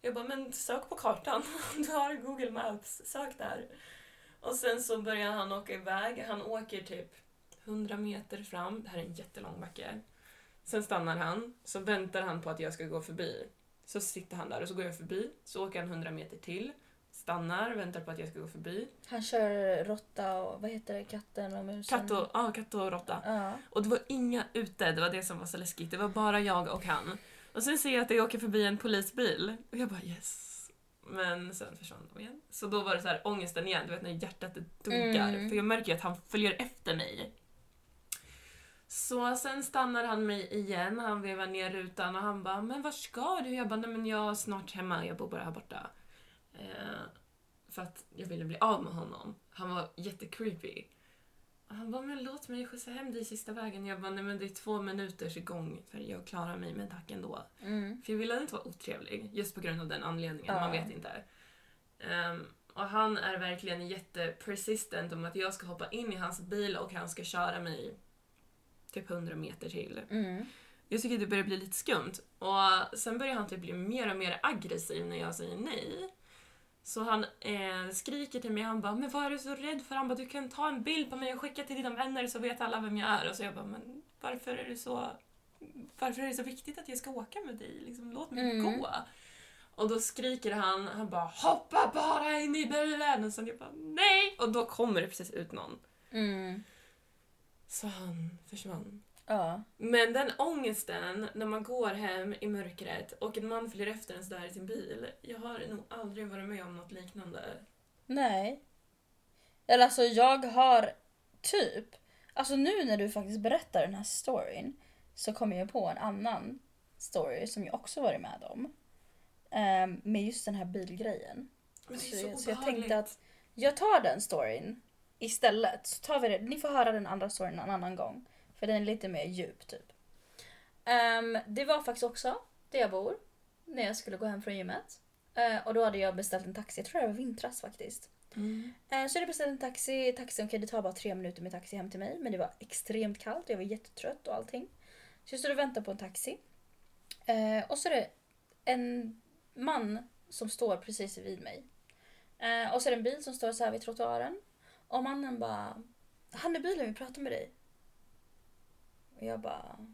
Jag bara, men sök på kartan, du har Google Maps, sök där. Och sen så börjar han åka iväg. Han åker typ 100 meter fram. Det här är en jättelång backe. Sen stannar han. Så väntar han på att jag ska gå förbi. Så sitter han där och så går jag förbi. Så åker han 100 meter till. Stannar, väntar på att jag ska gå förbi. Han kör råtta och vad heter det, katten och musen? Katt och, ja, katt och råtta. Ja. Och det var inga ute, det var det som var så läskigt. Det var bara jag och han. Och sen ser jag att det åker förbi en polisbil. Och jag bara yes. Men sen försvann de igen. Så då var det så här ångesten igen, du vet när hjärtat dunkar. Mm. För jag märker ju att han följer efter mig. Så sen stannar han mig igen, han vevar ner rutan och han bara “men var ska du?” Jag bara “nej men jag är snart hemma, jag bor bara här borta”. Eh, för att jag ville bli av med honom. Han var jättecreepy. Han bara “men låt mig skjutsa hem dig sista vägen”. Jag bara “nej men det är två minuters gång, så jag klarar mig men tack ändå”. Mm. För jag ville inte vara otrevlig, just på grund av den anledningen. Ja. Man vet inte. Ehm, Och han är verkligen jättepersistent om att jag ska hoppa in i hans bil och han ska köra mig typ 100 meter till. Mm. Jag tycker det börjar bli lite skumt. Och sen börjar han typ bli mer och mer aggressiv när jag säger nej. Så han eh, skriker till mig, han bara “men vad är du så rädd för?” Han bara “du kan ta en bild på mig och skicka till dina vänner så vet alla vem jag är”. Och så jag bara “men varför är det så, varför är det så viktigt att jag ska åka med dig? Liksom, låt mig Mm. gå”. Och då skriker han, han bara “hoppa bara in i bilen!” och sen jag bara “nej!” Och då kommer det precis ut någon. Mm. Så han försvann. Ja. Men den ångesten när man går hem i mörkret och en man följer efter ens där i sin bil. Jag har nog aldrig varit med om något liknande. Nej. Eller alltså jag har typ, alltså nu när du faktiskt berättar den här storyn så kommer jag på en annan story som jag också varit med om. Ehm, med just den här bilgrejen. Men det Så, är så, jag- så jag obehagligt. tänkte att jag tar den storyn istället. Så tar vi det. Ni får höra den andra storyn en annan gång. För den är lite mer djup typ. Ehm, det var faktiskt också där jag bor. När jag skulle gå hem från gymmet. Eh, och då hade jag beställt en taxi. Jag tror det var vintras faktiskt. Mm. Eh, Så jag beställde en taxi. Taxin, okej det tar bara tre minuter med taxi hem till mig. Men det var extremt kallt och jag var jättetrött och allting. Så jag stod och väntade på en taxi. Eh, och så är det en man som står precis vid mig. Och så är det en bil som står så här vid trottoaren. Och mannen bara, han i bilen vill prata med dig. Och jag bara,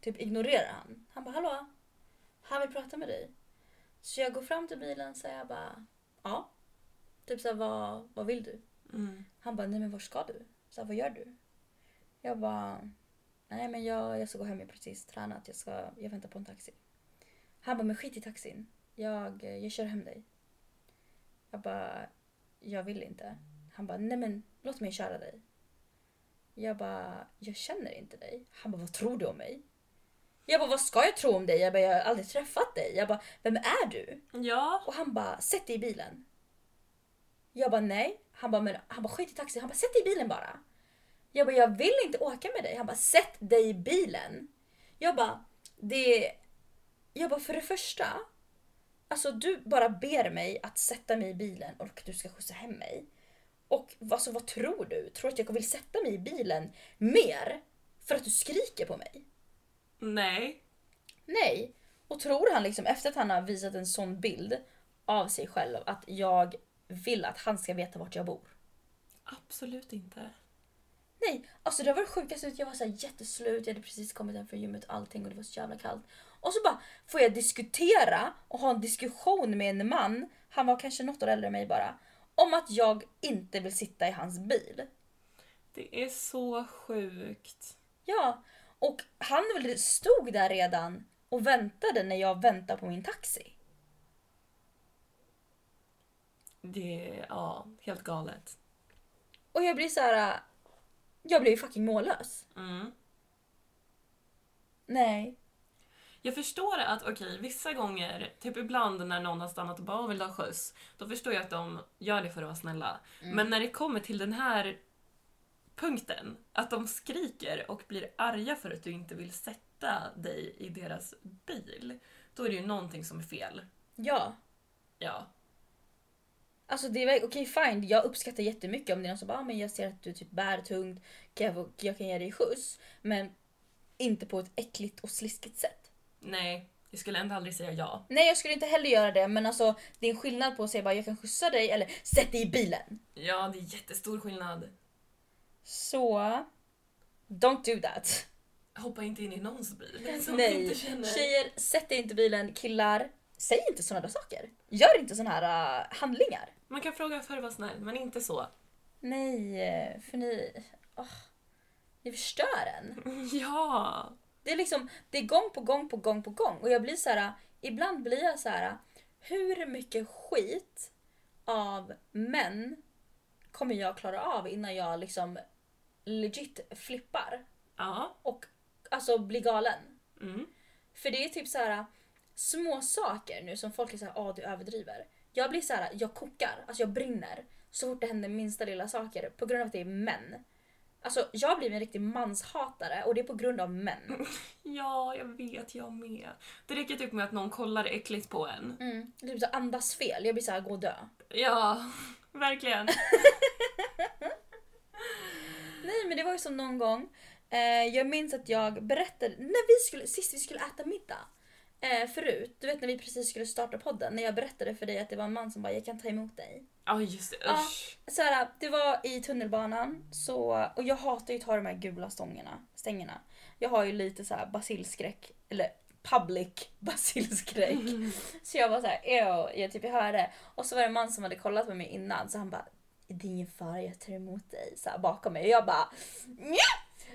typ ignorerar han. Han bara, hallå? Han vill prata med dig. Så jag går fram till bilen och säger bara, ja. Typ såhär, vad, vad vill du? Mm. Han bara, nej men var ska du? Så här, vad gör du? Jag bara, nej men jag, jag ska gå hem, jag har precis tränat, jag, ska, jag väntar på en taxi. Han bara, men skit i taxin. Jag, jag kör hem dig. Jag bara, jag vill inte. Han bara, nej men låt mig köra dig. Jag bara, jag känner inte dig. Han bara, vad tror du om mig? Jag bara, vad ska jag tro om dig? Jag bara, jag har aldrig träffat dig. Jag bara, vem är du? Ja. Och han bara, sätt dig i bilen. Jag bara, nej. Han bara, men, han bara, skit i taxi. Han bara, sätt dig i bilen bara. Jag bara, jag vill inte åka med dig. Han bara, sätt dig i bilen. Jag bara, det... Jag bara, för det första. Alltså du bara ber mig att sätta mig i bilen och du ska skjutsa hem mig. Och alltså, vad tror du? Tror du att jag vill sätta mig i bilen mer för att du skriker på mig? Nej. Nej. Och tror han liksom efter att han har visat en sån bild av sig själv att jag vill att han ska veta vart jag bor? Absolut inte. Nej, alltså det var det sjukaste. Jag var så jätteslut, jag hade precis kommit hem från gymmet och allting och det var så jävla kallt. Och så bara får jag diskutera och ha en diskussion med en man, han var kanske något år äldre än mig bara, om att jag inte vill sitta i hans bil. Det är så sjukt. Ja, och han stod där redan och väntade när jag väntade på min taxi. Det är ja, helt galet. Och jag blir så här. Jag blir ju fucking mållös. Mm. Nej. Jag förstår att okej, vissa gånger, typ ibland när någon har stannat och bara "Åh, vill ha skjuts, då förstår jag att de gör det för att vara snälla. Men när det kommer till den här punkten, att de skriker och blir arga för att du inte vill sätta dig i deras bil, då är det ju någonting som är fel. Ja. Ja. Alltså det är okej fine. Jag uppskattar jättemycket om det är någon som bara ah, men jag ser att du typ bär tungt. Kan jag kan ge dig skjuts. Men inte på ett äckligt och sliskigt sätt. Nej, jag skulle ändå aldrig säga ja. Nej jag skulle inte heller göra det men alltså det är en skillnad på att säga bara jag kan skjutsa dig eller sätt dig i bilen. Ja, det är jättestor skillnad. Så don't do that. Hoppa inte in i någons bil som Nej. inte känner. Tjejer, sätt dig inte i bilen. Killar, säg inte såna där saker. Gör inte såna här äh, handlingar. Man kan fråga för att vara snäll, men inte så. Nej, för ni... åh, ni förstör en. Ja! Det är liksom, det är gång på gång på gång på gång. Och jag blir så här, ibland blir jag så här, hur mycket skit av män kommer jag klara av innan jag liksom legit flippar Ja. och alltså blir galen? Mm. För det är typ så här små saker nu som folk är så här, ah du överdriver. Jag blir så här, jag kokar, alltså jag brinner så fort det händer minsta lilla saker på grund av att det är män. Alltså jag blivit en riktig manshatare och det är på grund av män. Ja, jag vet, jag med. Det räcker typ med att någon kollar äckligt på en. Mm. Typ så andas fel, jag blir såhär gå och dö. Ja, verkligen. Nej men det var ju som någon gång, eh, jag minns att jag berättade, när vi skulle, sist vi skulle äta middag. Eh, förut, du vet när vi precis skulle starta podden, när jag berättade för dig att det var en man som bara jag kan ta emot dig. Ja, just det. Ja. Usch. Så här, det var i tunnelbanan, så, och jag hatar ju att ha de här gula stångerna, stängerna. Jag har ju lite så här basilskräck, eller public basilskräck. Så jag var så här, ew, jag typ hörde. Och så var det en man som hade kollat på mig innan så han bara det är ingen fara, jag tar emot dig så här, bakom mig. Och jag bara Nja!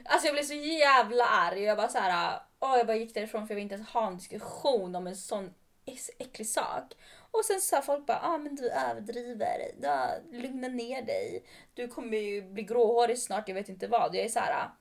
Alltså jag blev så jävla arg. Jag bara så här, åh, jag bara gick därifrån för jag ville inte ens ha en diskussion om en sån äcklig sak. Och sen sa folk bara, ah, men du överdriver. Ja, lugna ner dig. Du kommer ju bli gråhårig snart, jag vet inte vad. Jag är så här. Ah.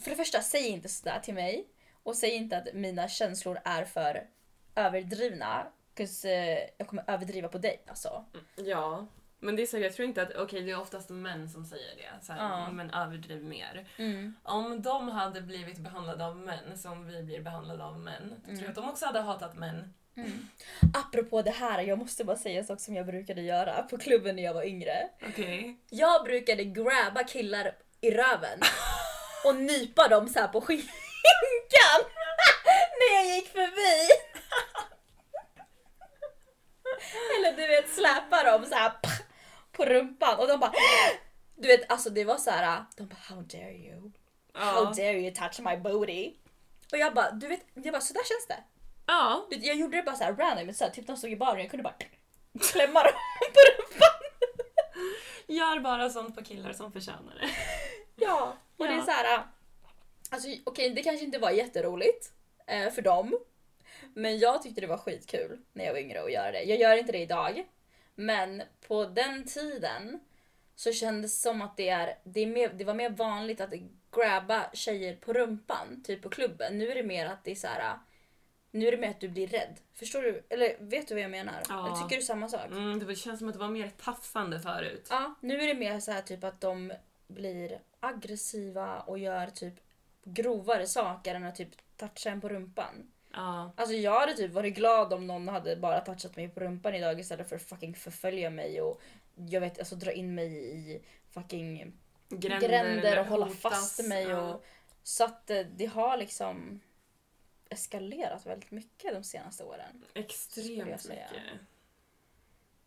För det första, säg inte sådär till mig. Och säg inte att mina känslor är för överdrivna. 'Cause, eh, jag kommer överdriva på dig alltså. Ja. Men det är så, jag tror inte att, okej det är oftast män som säger det, så här, men överdriv mer. Mm. Om de hade blivit behandlade av män som vi blir behandlade av män, då tror jag att de också hade hatat män. Mm. Apropå det här, jag måste bara säga en sak som jag brukade göra på klubben när jag var yngre. Okej. Jag brukade grabba killar i röven och nypa dem så här på skinkan när jag gick förbi. Eller du vet släpa dem så här på rumpan och de bara du vet alltså det var så här. de bara how dare you? How Ja. dare you touch my booty? Och jag bara du vet, jag bara så där känns det. ja. Du vet, Jag gjorde det bara så här random, så här, typ de stod i baren och jag kunde bara klämma dem på rumpan. Gör bara sånt på killar som förtjänar det. Ja, och det är Ja. så här. Alltså okej, det kanske inte var jätteroligt eh, för dem. Men jag tyckte det var skitkul när jag var yngre att göra det. Jag gör inte det idag. Men på den tiden så kändes det som att det, är, det, är mer, det var mer vanligt att grabba tjejer på rumpan, typ på klubben. Nu är det mer att det är så här. Nu är det mer att du blir rädd. Förstår du? Eller vet du vad jag menar? Ja. Jag tycker är samma sak. Mm, det känns som att det var mer tafsande förut. Ja, nu är det mer så här typ att de blir aggressiva och gör typ grovare saker än att typ toucha en på rumpan. Ja. Alltså jag hade typ varit glad om någon hade bara touchat mig på rumpan idag istället för att fucking förfölja mig och jag vet alltså dra in mig i fucking Gränder, gränder, och hålla hotas. fast mig Ja. och så att eh, det har liksom eskalerat väldigt mycket de senaste åren. Extremt mycket. med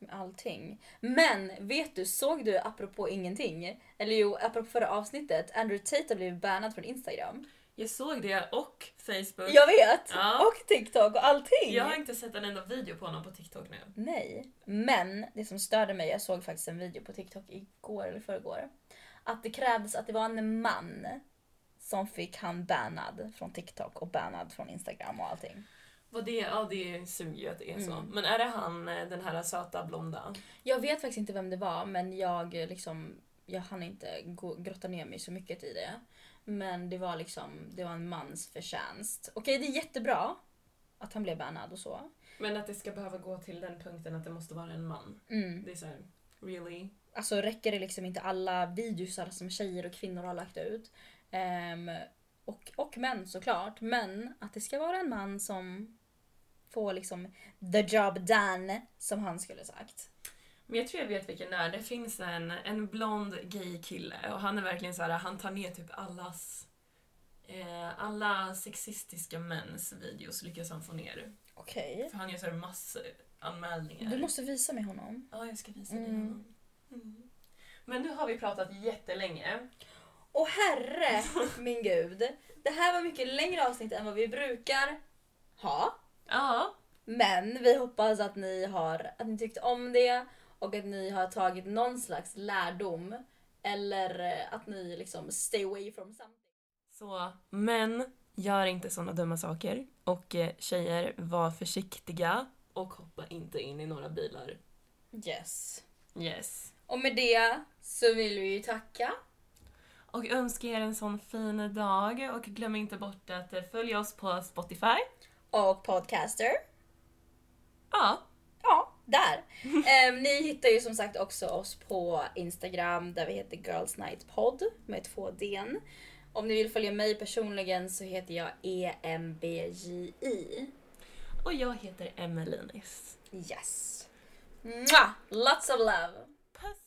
allting. Men vet du, såg du apropå ingenting? Eller jo, apropå förra avsnittet, Andrew Tate har blivit bannad från Instagram. Jag såg det och Facebook. Jag vet! Ja. Och TikTok och allting! Jag har inte sett en enda video på honom på TikTok nu. Nej, men det som störde mig, jag såg faktiskt en video på TikTok igår eller förrgår. Att det krävdes att det var en man som fick han bannad från TikTok och bannad från Instagram och allting. Vad det, ja det suger ju att det är så. Mm. Men är det han, eh, den här söta blonda? Jag vet faktiskt inte vem det var men jag eh, liksom, jag hann inte gå, grotta ner mig så mycket i det. Men det var liksom, det var en mans förtjänst. Okej det är jättebra att han blev bannad och så. Men att det ska behöva gå till den punkten att det måste vara en man. Mm. Det är såhär, really? Alltså räcker det liksom inte alla videosar som tjejer och kvinnor har lagt ut. Ehm, och, och män såklart. Men att det ska vara en man som får liksom the job done som han skulle sagt. Men jag tror jag vet vilken det är. Det finns en, en blond gay kille och han är verkligen så här, han tar ner typ allas eh, alla sexistiska mäns videos lyckas han få ner. Okej. För han gör såhär massanmälningar. Du måste visa mig honom. Ja, jag ska visa dig Mm. honom. Mm. Men nu har vi pratat jättelänge. Och herre min gud. Det här var mycket längre avsnitt än vad vi brukar ha. Ja. Men vi hoppas att ni har att ni tyckte om det och att ni har tagit någon slags lärdom. Eller eh, att ni liksom stay away from something. Så, men gör inte såna dumma saker. Och eh, tjejer, var försiktiga och hoppa inte in i några bilar. Yes. Yes. Och med det så vill vi ju tacka. Och önska er en sån fin dag och glöm inte bort att följa oss på Spotify. Och podcaster. Ja, där. Ehm, ni hittar ju som sagt också oss på Instagram där vi heter Girls Night Pod med två D. Om ni vill följa mig personligen så heter jag EMBJI. Och jag heter Emelinis. Yes. Mwah! Lots of love! Puss!